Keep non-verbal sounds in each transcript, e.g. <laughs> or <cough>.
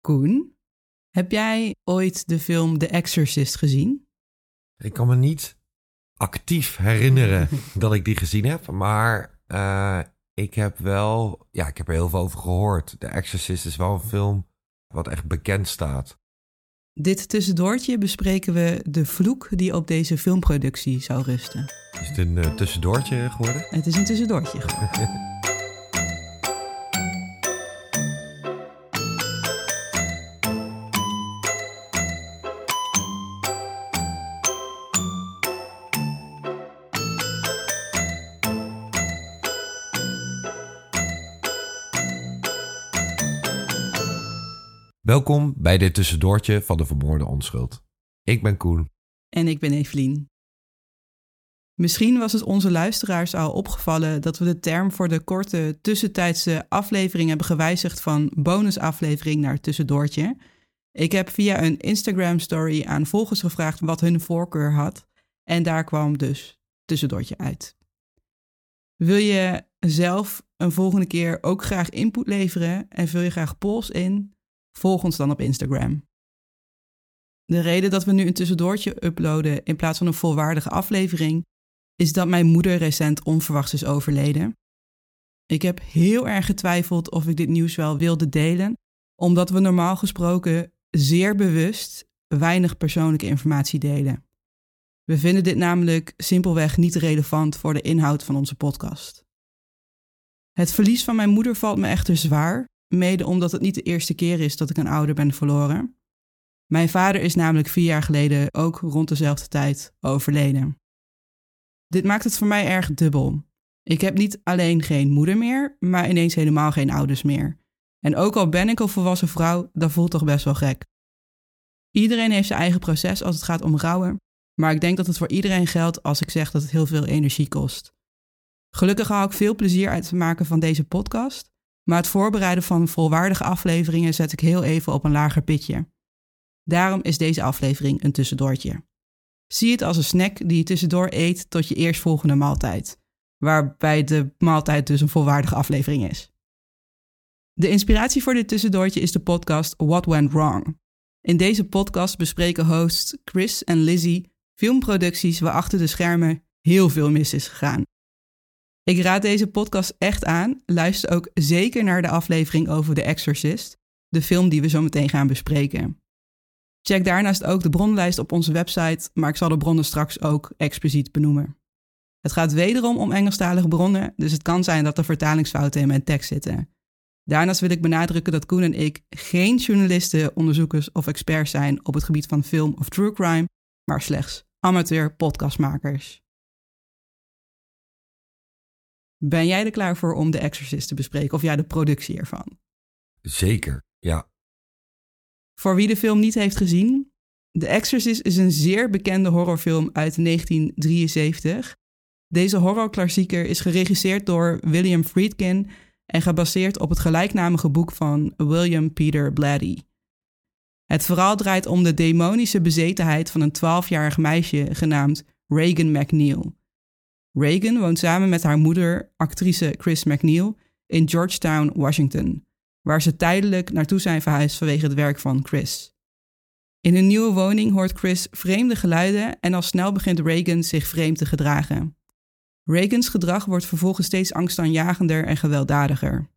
Koen, heb jij ooit de film The Exorcist gezien? Ik kan me niet actief herinneren <laughs> dat ik die gezien heb, maar uh, ik heb wel, ja, ik heb er heel veel over gehoord. The Exorcist is wel een film wat echt bekend staat. Dit tussendoortje bespreken we de vloek die op deze filmproductie zou rusten. Is het een uh, tussendoortje geworden? Het is een tussendoortje geworden. <laughs> Welkom bij dit tussendoortje van de vermoorde onschuld. Ik ben Koen. En ik ben Evelien. Misschien was het onze luisteraars al opgevallen dat we de term voor de korte tussentijdse aflevering hebben gewijzigd van bonusaflevering naar tussendoortje. Ik heb via een Instagram story aan volgers gevraagd wat hun voorkeur had en daar kwam dus tussendoortje uit. Wil je zelf een volgende keer ook graag input leveren en vul je graag polls in? Volg ons dan op Instagram. De reden dat we nu een tussendoortje uploaden in plaats van een volwaardige aflevering is dat mijn moeder recent onverwachts is overleden. Ik heb heel erg getwijfeld of ik dit nieuws wel wilde delen, omdat we normaal gesproken zeer bewust weinig persoonlijke informatie delen. We vinden dit namelijk simpelweg niet relevant voor de inhoud van onze podcast. Het verlies van mijn moeder valt me echter zwaar, mede omdat het niet de eerste keer is dat ik een ouder ben verloren. Mijn vader is namelijk vier jaar geleden ook rond dezelfde tijd overleden. Dit maakt het voor mij erg dubbel. Ik heb niet alleen geen moeder meer, maar ineens helemaal geen ouders meer. En ook al ben ik een volwassen vrouw, dat voelt toch best wel gek. Iedereen heeft zijn eigen proces als het gaat om rouwen, maar ik denk dat het voor iedereen geldt als ik zeg dat het heel veel energie kost. Gelukkig haal ik veel plezier uit het maken van deze podcast, maar het voorbereiden van volwaardige afleveringen zet ik heel even op een lager pitje. Daarom is deze aflevering een tussendoortje. Zie het als een snack die je tussendoor eet tot je eerstvolgende maaltijd, waarbij de maaltijd dus een volwaardige aflevering is. De inspiratie voor dit tussendoortje is de podcast What Went Wrong. In deze podcast bespreken hosts Chris en Lizzie filmproducties waar achter de schermen heel veel mis is gegaan. Ik raad deze podcast echt aan. Luister ook zeker naar de aflevering over The Exorcist, de film die we zo meteen gaan bespreken. Check daarnaast ook de bronnenlijst op onze website, maar ik zal de bronnen straks ook expliciet benoemen. Het gaat wederom om Engelstalige bronnen, dus het kan zijn dat er vertalingsfouten in mijn tekst zitten. Daarnaast wil ik benadrukken dat Koen en ik geen journalisten, onderzoekers of experts zijn op het gebied van film of true crime, maar slechts amateur podcastmakers. Ben jij er klaar voor om The Exorcist te bespreken of jij de productie ervan? Zeker, ja. Voor wie de film niet heeft gezien, The Exorcist is een zeer bekende horrorfilm uit 1973. Deze horrorklassieker is geregisseerd door William Friedkin en gebaseerd op het gelijknamige boek van William Peter Blatty. Het verhaal draait om de demonische bezetenheid van een 12-jarig meisje genaamd Reagan McNeil. Reagan woont samen met haar moeder, actrice Chris McNeil, in Georgetown, Washington, waar ze tijdelijk naartoe zijn verhuisd vanwege het werk van Chris. In hun nieuwe woning hoort Chris vreemde geluiden en al snel begint Reagan zich vreemd te gedragen. Reagans gedrag wordt vervolgens steeds angstaanjagender en gewelddadiger.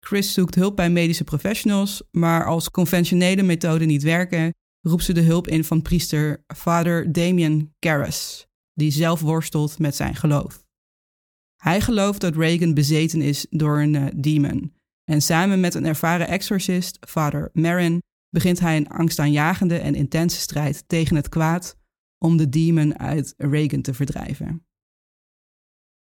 Chris zoekt hulp bij medische professionals, maar als conventionele methoden niet werken, roept ze de hulp in van priester Father Damien Karras die zelf worstelt met zijn geloof. Hij gelooft dat Reagan bezeten is door een uh, demon. En samen met een ervaren exorcist, vader Marin, begint hij een angstaanjagende en intense strijd tegen het kwaad om de demon uit Reagan te verdrijven.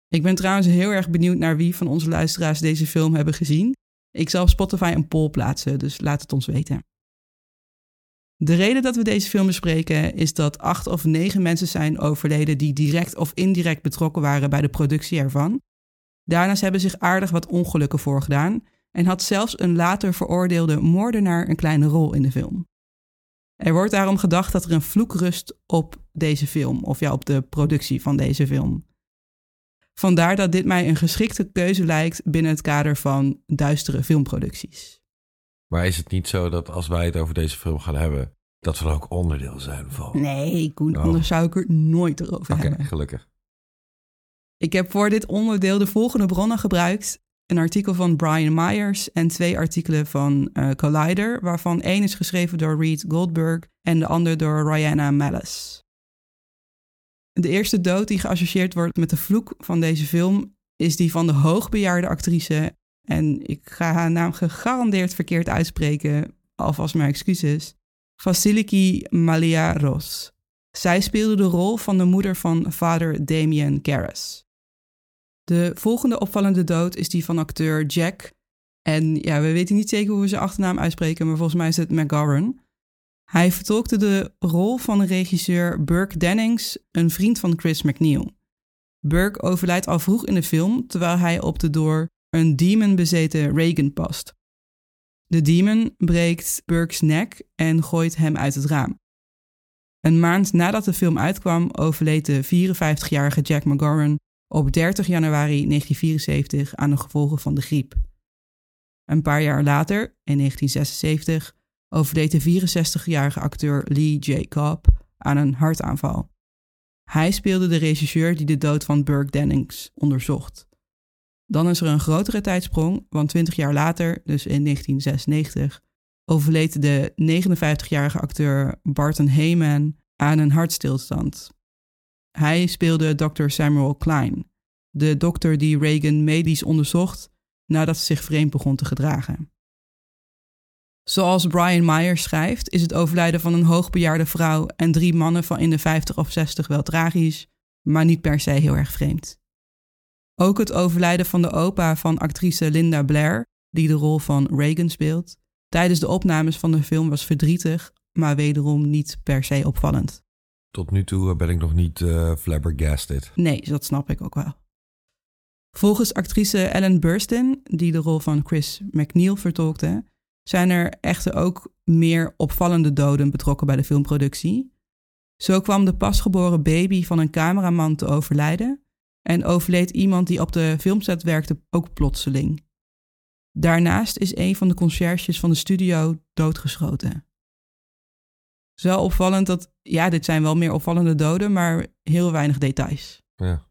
Ik ben trouwens heel erg benieuwd naar wie van onze luisteraars deze film hebben gezien. Ik zal op Spotify een poll plaatsen, dus laat het ons weten. De reden dat we deze film bespreken is dat acht of negen mensen zijn overleden die direct of indirect betrokken waren bij de productie ervan. Daarnaast hebben zich aardig wat ongelukken voorgedaan en had zelfs een later veroordeelde moordenaar een kleine rol in de film. Er wordt daarom gedacht dat er een vloek rust op deze film, of ja, op de productie van deze film. Vandaar dat dit mij een geschikte keuze lijkt binnen het kader van duistere filmproducties. Maar is het niet zo dat als wij het over deze film gaan hebben, dat we dan ook onderdeel zijn van? Nee, Koen, Oh. anders zou ik er nooit over Oké, hebben. gelukkig. Ik heb voor dit onderdeel de volgende bronnen gebruikt. Een artikel van Brian Myers en twee artikelen van eh, Collider, waarvan één is geschreven door Reed Goldberg en de ander door Rihanna Malice. De eerste dood die geassocieerd wordt met de vloek van deze film is die van de hoogbejaarde actrice. En ik ga haar naam gegarandeerd verkeerd uitspreken, alvast mijn excuses. Vasiliki Malia Ros. Zij speelde de rol van de moeder van vader Damien Karras. De volgende opvallende dood is die van acteur Jack. En ja, we weten niet zeker hoe we zijn achternaam uitspreken, maar volgens mij is het McGovern. Hij vertolkte de rol van regisseur Burke Dennings, een vriend van Chris McNeil. Burke overlijdt al vroeg in de film, terwijl hij op de door een demon bezeten Reagan past. De demon breekt Burke's nek en gooit hem uit het raam. Een maand nadat de film uitkwam, overleed de 54-jarige Jack McGovern op 30 januari 1974 aan de gevolgen van de griep. Een paar jaar later, in 1976, overleed de 64-jarige acteur Lee J. Cobb aan een hartaanval. Hij speelde de regisseur die de dood van Burke Dennings onderzocht. Dan is er een grotere tijdsprong, want 20 jaar later, dus in 1996, overleed de 59-jarige acteur Barton Heyman aan een hartstilstand. Hij speelde Dr. Samuel Klein, de dokter die Reagan medisch onderzocht nadat ze zich vreemd begon te gedragen. Zoals Brian Myers schrijft, is het overlijden van een hoogbejaarde vrouw en drie mannen van in de 50 of 60 wel tragisch, maar niet per se heel erg vreemd. Ook het overlijden van de opa van actrice Linda Blair, die de rol van Reagan speelt, tijdens de opnames van de film was verdrietig, maar wederom niet per se opvallend. Tot nu toe ben ik nog niet eh flabbergasted. Nee, dat snap ik ook wel. Volgens actrice Ellen Burstyn, die de rol van Chris McNeil vertolkte, zijn er echter ook meer opvallende doden betrokken bij de filmproductie. Zo kwam de pasgeboren baby van een cameraman te overlijden en overleed iemand die op de filmset werkte ook plotseling. Daarnaast is een van de conciërges van de studio doodgeschoten. Zo opvallend dat, ja, dit zijn wel meer opvallende doden, maar heel weinig details. Ja.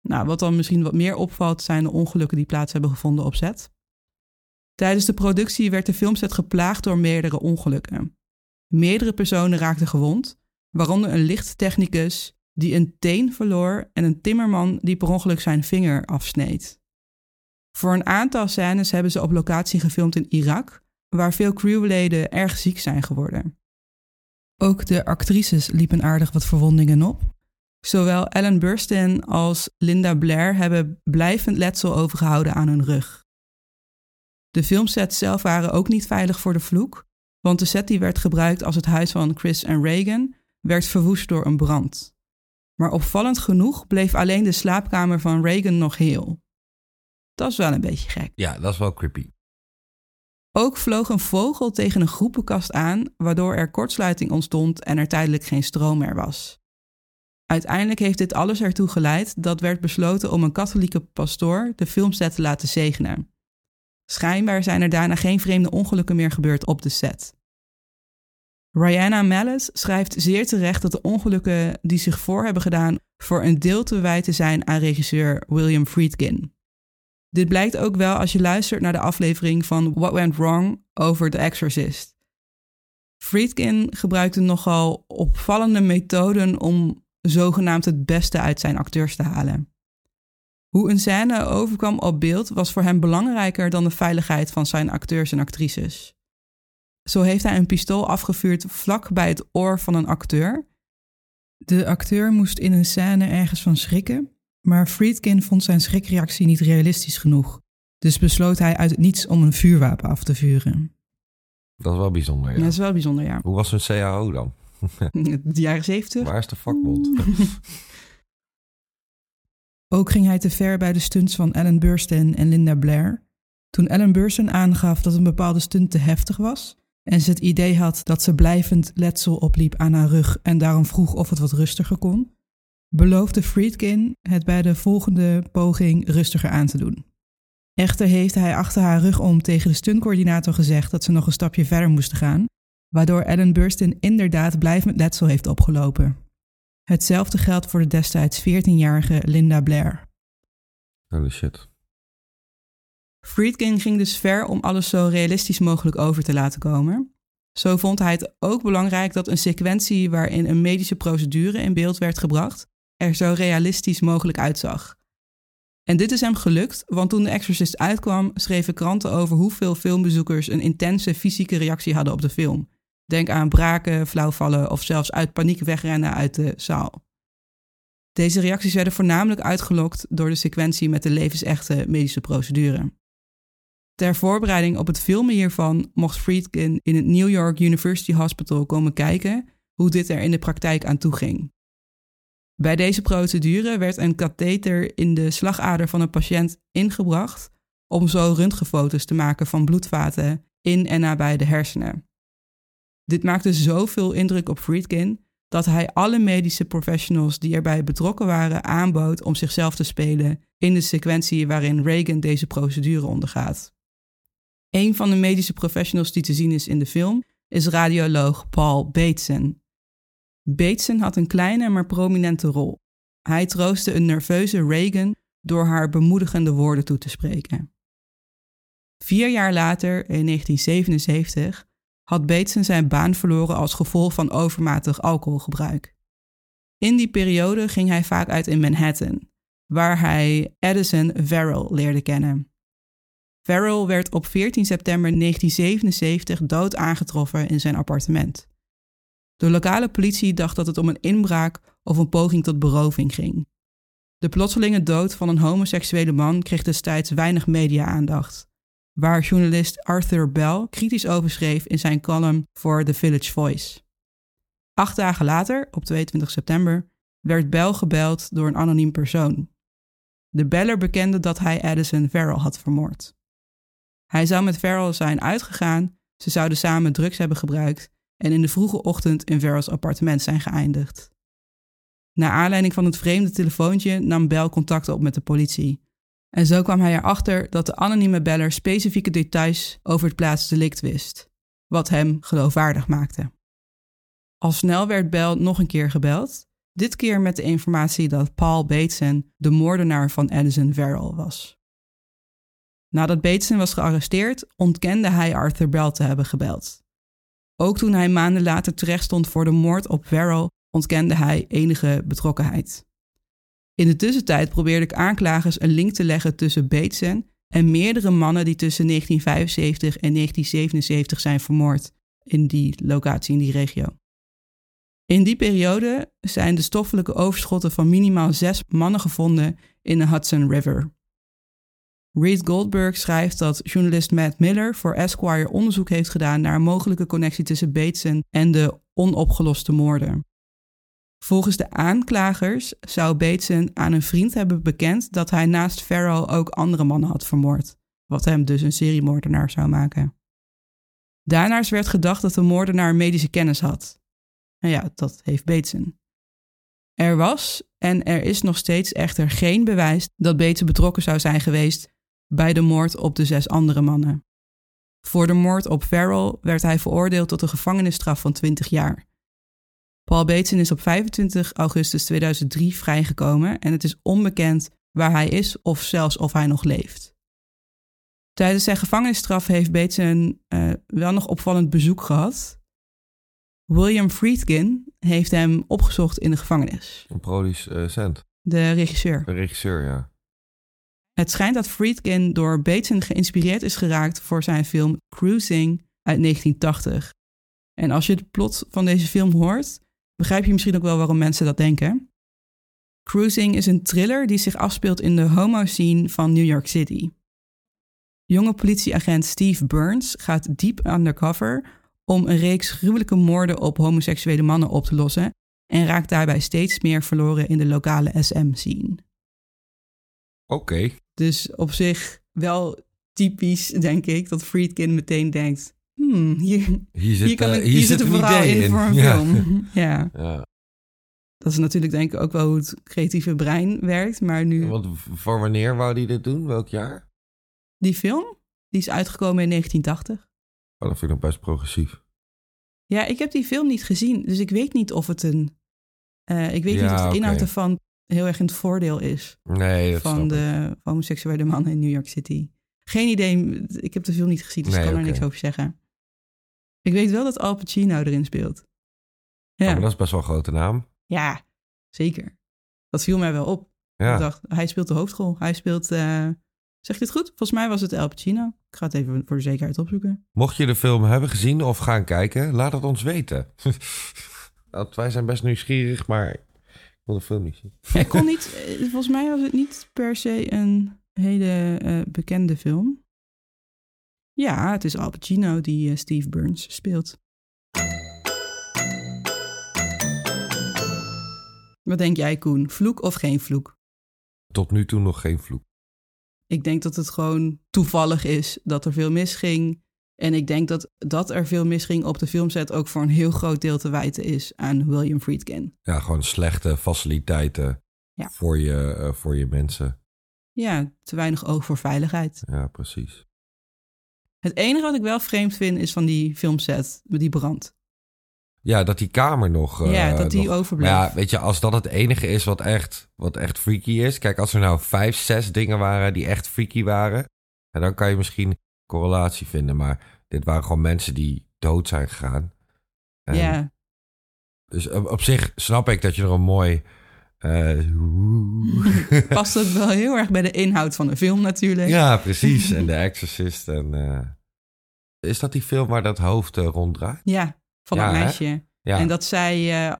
Nou, wat dan misschien wat meer opvalt, zijn de ongelukken die plaats hebben gevonden op set. Tijdens de productie werd de filmset geplaagd door meerdere ongelukken. Meerdere personen raakten gewond, waaronder een lichttechnicus die een teen verloor en een timmerman die per ongeluk zijn vinger afsneed. Voor een aantal scènes hebben ze op locatie gefilmd in Irak, waar veel crewleden erg ziek zijn geworden. Ook de actrices liepen aardig wat verwondingen op. Zowel Ellen Burstyn als Linda Blair hebben blijvend letsel overgehouden aan hun rug. De filmsets zelf waren ook niet veilig voor de vloek, want de set die werd gebruikt als het huis van Chris en Reagan werd verwoest door een brand. Maar opvallend genoeg bleef alleen de slaapkamer van Reagan nog heel. Dat is wel een beetje gek. ja, dat is wel creepy. Ook vloog een vogel tegen een groepenkast aan, waardoor er kortsluiting ontstond en er tijdelijk geen stroom meer was. Uiteindelijk heeft dit alles ertoe geleid dat werd besloten om een katholieke pastoor de filmset te laten zegenen. Schijnbaar zijn er daarna geen vreemde ongelukken meer gebeurd op de set. Rihanna Malice schrijft zeer terecht dat de ongelukken die zich voor hebben gedaan voor een deel te wijten zijn aan regisseur William Friedkin. Dit blijkt ook wel als je luistert naar de aflevering van What Went Wrong over The Exorcist. Friedkin gebruikte nogal opvallende methoden om zogenaamd het beste uit zijn acteurs te halen. Hoe een scène overkwam op beeld was voor hem belangrijker dan de veiligheid van zijn acteurs en actrices. Zo heeft hij een pistool afgevuurd vlak bij het oor van een acteur. De acteur moest in een scène ergens van schrikken, maar Friedkin vond zijn schrikreactie niet realistisch genoeg. Dus besloot hij uit het niets om een vuurwapen af te vuren. Dat is wel bijzonder, ja. Dat is wel bijzonder, ja. Hoe was hun CAO dan? <laughs> De jaren zeventig. Waar is de vakbond? <laughs> Ook ging hij te ver bij de stunts van Ellen Burstyn en Linda Blair. Toen Ellen Burstyn aangaf dat een bepaalde stunt te heftig was en ze het idee had dat ze blijvend letsel opliep aan haar rug en daarom vroeg of het wat rustiger kon, beloofde Friedkin het bij de volgende poging rustiger aan te doen. Echter heeft hij achter haar rug om tegen de stuntcoördinator gezegd dat ze nog een stapje verder moesten gaan, waardoor Ellen Burstyn inderdaad blijvend letsel heeft opgelopen. Hetzelfde geldt voor de destijds 14-jarige Linda Blair. Holy shit. Friedkin ging dus ver om alles zo realistisch mogelijk over te laten komen. Zo vond hij het ook belangrijk dat een sequentie waarin een medische procedure in beeld werd gebracht er zo realistisch mogelijk uitzag. En dit is hem gelukt, want toen The Exorcist uitkwam, schreven kranten over hoeveel filmbezoekers een intense fysieke reactie hadden op de film. Denk aan braken, flauwvallen of zelfs uit paniek wegrennen uit de zaal. Deze reacties werden voornamelijk uitgelokt door de sequentie met de levensechte medische procedure. Ter voorbereiding op het filmen hiervan mocht Friedkin in het New York University Hospital komen kijken hoe dit er in de praktijk aan toe ging. Bij deze procedure werd een katheter in de slagader van een patiënt ingebracht om zo röntgenfoto's te maken van bloedvaten in en nabij de hersenen. Dit maakte zoveel indruk op Friedkin dat hij alle medische professionals die erbij betrokken waren aanbood om zichzelf te spelen in de sequentie waarin Reagan deze procedure ondergaat. Een van de medische professionals die te zien is in de film is radioloog Paul Bateson. Bateson had een kleine maar prominente rol. Hij troostte een nerveuze Reagan door haar bemoedigende woorden toe te spreken. Vier jaar later, in 1977, had Bateson zijn baan verloren als gevolg van overmatig alcoholgebruik. In die periode ging hij vaak uit in Manhattan, waar hij Addison Verrill leerde kennen. Verrill werd op 14 september 1977 dood aangetroffen in zijn appartement. De lokale politie dacht dat het om een inbraak of een poging tot beroving ging. De plotselinge dood van een homoseksuele man kreeg destijds weinig media-aandacht, waar journalist Arthur Bell kritisch over schreef in zijn column voor The Village Voice. Acht dagen later, op 22 september, werd Bell gebeld door een anoniem persoon. De beller bekende dat hij Addison Verrill had vermoord. Hij zou met Verrill zijn uitgegaan, ze zouden samen drugs hebben gebruikt en in de vroege ochtend in Verrill's appartement zijn geëindigd. Na aanleiding van het vreemde telefoontje nam Bell contact op met de politie. En zo kwam hij erachter dat de anonieme beller specifieke details over het plaatsdelict wist, wat hem geloofwaardig maakte. Al snel werd Bell nog een keer gebeld, dit keer met de informatie dat Paul Bateson de moordenaar van Addison Verrill was. Nadat Bateson was gearresteerd, ontkende hij Arthur Bell te hebben gebeld. Ook toen hij maanden later terecht stond voor de moord op Verrill, ontkende hij enige betrokkenheid. In de tussentijd probeerde aanklagers een link te leggen tussen Bateson en meerdere mannen die tussen 1975 en 1977 zijn vermoord in die locatie, in die regio. In die periode zijn de stoffelijke overschotten van minimaal zes mannen gevonden in de Hudson River. Reed Goldberg schrijft dat journalist Matt Miller voor Esquire onderzoek heeft gedaan naar een mogelijke connectie tussen Bateson en de onopgeloste moorden. Volgens de aanklagers zou Bateson aan een vriend hebben bekend dat hij naast Farrell ook andere mannen had vermoord, wat hem dus een seriemoordenaar zou maken. Daarnaast werd gedacht dat de moordenaar medische kennis had. En ja, dat heeft Bateson. Er was en er is nog steeds echter geen bewijs dat Bateson betrokken zou zijn geweest bij de moord op de zes andere mannen. Voor de moord op Farrell werd hij veroordeeld tot een gevangenisstraf van 20 jaar. Paul Bateson is op 25 augustus 2003 vrijgekomen en het is onbekend waar hij is of zelfs of hij nog leeft. Tijdens zijn gevangenisstraf heeft Bateson uh, wel nog opvallend bezoek gehad. William Friedkin heeft hem opgezocht in de gevangenis. Een producent. Uh, de regisseur. De regisseur, ja. Het schijnt dat Friedkin door Bateson geïnspireerd is geraakt voor zijn film Cruising uit 1980. En als je het plot van deze film hoort, begrijp je misschien ook wel waarom mensen dat denken. Cruising is een thriller die zich afspeelt in de homo-scene van New York City. Jonge politieagent Steve Burns gaat diep undercover om een reeks gruwelijke moorden op homoseksuele mannen op te lossen en raakt daarbij steeds meer verloren in de lokale SM-scene. Oké. Dus op zich wel typisch, denk ik, dat Friedkin meteen denkt... Hmm, hier, hier zit, hier, kan uh, ik, hier hier zit zit een verhaal in in. voor een Ja. film. <laughs> ja. Ja. Dat is natuurlijk denk ik ook wel hoe het creatieve brein werkt. Maar nu, Want voor wanneer wou hij dit doen? Welk jaar? Die film, die is uitgekomen in 1980. Oh, dat vind ik nog best progressief. Ja, ik heb die film niet gezien, dus ik weet niet of het een... eh, ik weet niet of de inhoud ervan heel erg in het voordeel is Nee, van de homoseksuele mannen in New York City. Geen idee, ik heb de film niet gezien, dus Nee, ik kan er niks over zeggen. Ik weet wel dat Al Pacino erin speelt. Ja, Oh, maar dat is best wel een grote naam. ja zeker. Dat viel mij wel op. Ja. Ik dacht, hij speelt de hoofdrol. Hij speelt, eh, zeg dit goed? Volgens mij was het Al Pacino. Ik ga het even voor de zekerheid opzoeken. Mocht je de film hebben gezien of gaan kijken, laat het ons weten. <laughs> Want wij zijn best nieuwsgierig, maar wil de film niet ik kon niet, eh, volgens mij was het niet per se een hele eh, bekende film. Ja, het is Al Pacino die eh, Steve Burns speelt. Wat denk jij, Koen? Vloek of geen vloek? Tot nu toe nog geen vloek. Ik denk dat het gewoon toevallig is dat er veel misging. En ik denk dat dat er veel misging op de filmset ook voor een heel groot deel te wijten is aan William Friedkin. Ja, gewoon slechte faciliteiten Ja. voor, je, eh, voor je mensen. Ja, te weinig oog voor veiligheid. Ja, precies. Het enige wat ik wel vreemd vind is van die filmset, met die brand. Ja, dat die kamer nog... eh, ja, dat die nog- overbleef. ja, weet je, als dat het enige is wat echt, wat echt freaky is. Kijk, als er nou vijf, zes dingen waren die echt freaky waren. En dan kan je misschien correlatie vinden. Maar dit waren gewoon mensen die dood zijn gegaan. En ja, Dus op, op zich snap ik dat je er een mooi... eh, <laughs> past ook wel heel erg bij de inhoud van de film natuurlijk. ja, precies. En The Exorcist. En, eh, is dat die film waar dat hoofd eh, ronddraait? Ja, van Ja, dat meisje. Ja, En dat zij eh,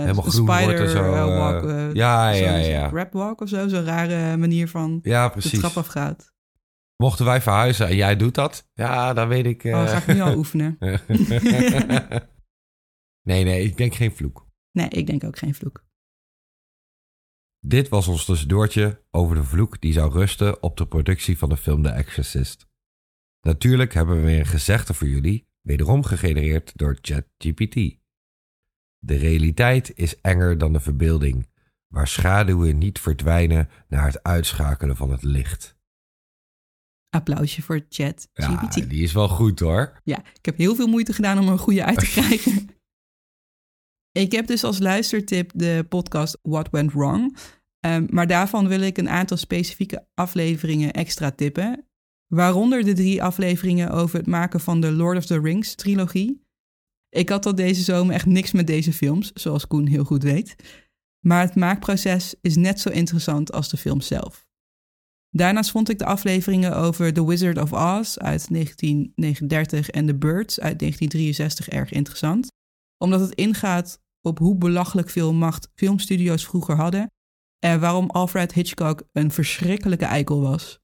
helemaal spider zo. walk, ja, ja, ja. rap walk of zo, zo'n rare manier van Ja, de precies. trap afgaat. Mochten wij verhuizen en jij doet dat, ja, dan weet ik. Oh, eh, dat ga ik nu al oefenen. <laughs> nee, nee, ik denk geen vloek. Nee, ik denk ook geen vloek. Dit was ons tussendoortje over de vloek die zou rusten op de productie van de film The Exorcist. Natuurlijk hebben we weer een gezegde voor jullie, wederom gegenereerd door ChatGPT. De realiteit is enger dan de verbeelding, waar schaduwen niet verdwijnen na het uitschakelen van het licht. Applausje voor chat Ja, GPT. die is wel goed hoor. Ja, ik heb heel veel moeite gedaan om er een goede uit te <laughs> krijgen. ik heb dus als luistertip de podcast What Went Wrong. Ehm, maar daarvan wil ik een aantal specifieke afleveringen extra tippen. Waaronder de drie afleveringen over het maken van de Lord of the Rings trilogie. Ik had al deze zomer echt niks met deze films, zoals Koen heel goed weet. Maar het maakproces is net zo interessant als de film zelf. Daarnaast vond ik de afleveringen over The Wizard of Oz uit 1939 en The Birds uit 1963 erg interessant. Omdat het ingaat op hoe belachelijk veel macht filmstudio's vroeger hadden en waarom Alfred Hitchcock een verschrikkelijke eikel was.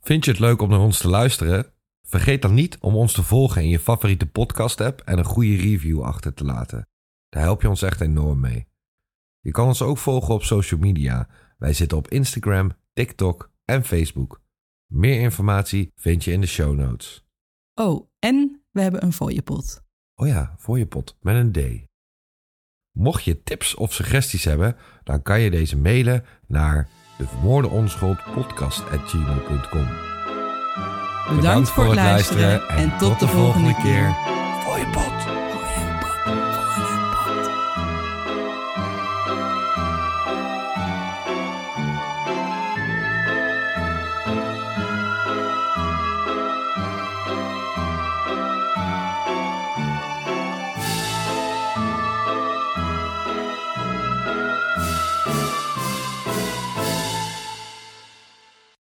Vind je het leuk om naar ons te luisteren? Vergeet dan niet om ons te volgen in je favoriete podcast-app en een goede review achter te laten. Daar help je ons echt enorm mee. Je kan ons ook volgen op social media. Wij zitten op Instagram, TikTok en Facebook. Meer informatie vind je in de show notes. Oh, en we hebben een fooiepot. Oh ja, voor je pot met een D. Mocht je tips of suggesties hebben, dan kan je deze mailen naar de vermoorde onschuld podcast@gmail.com. Bedankt, voor het luisteren en tot de volgende keer. Voor je pot.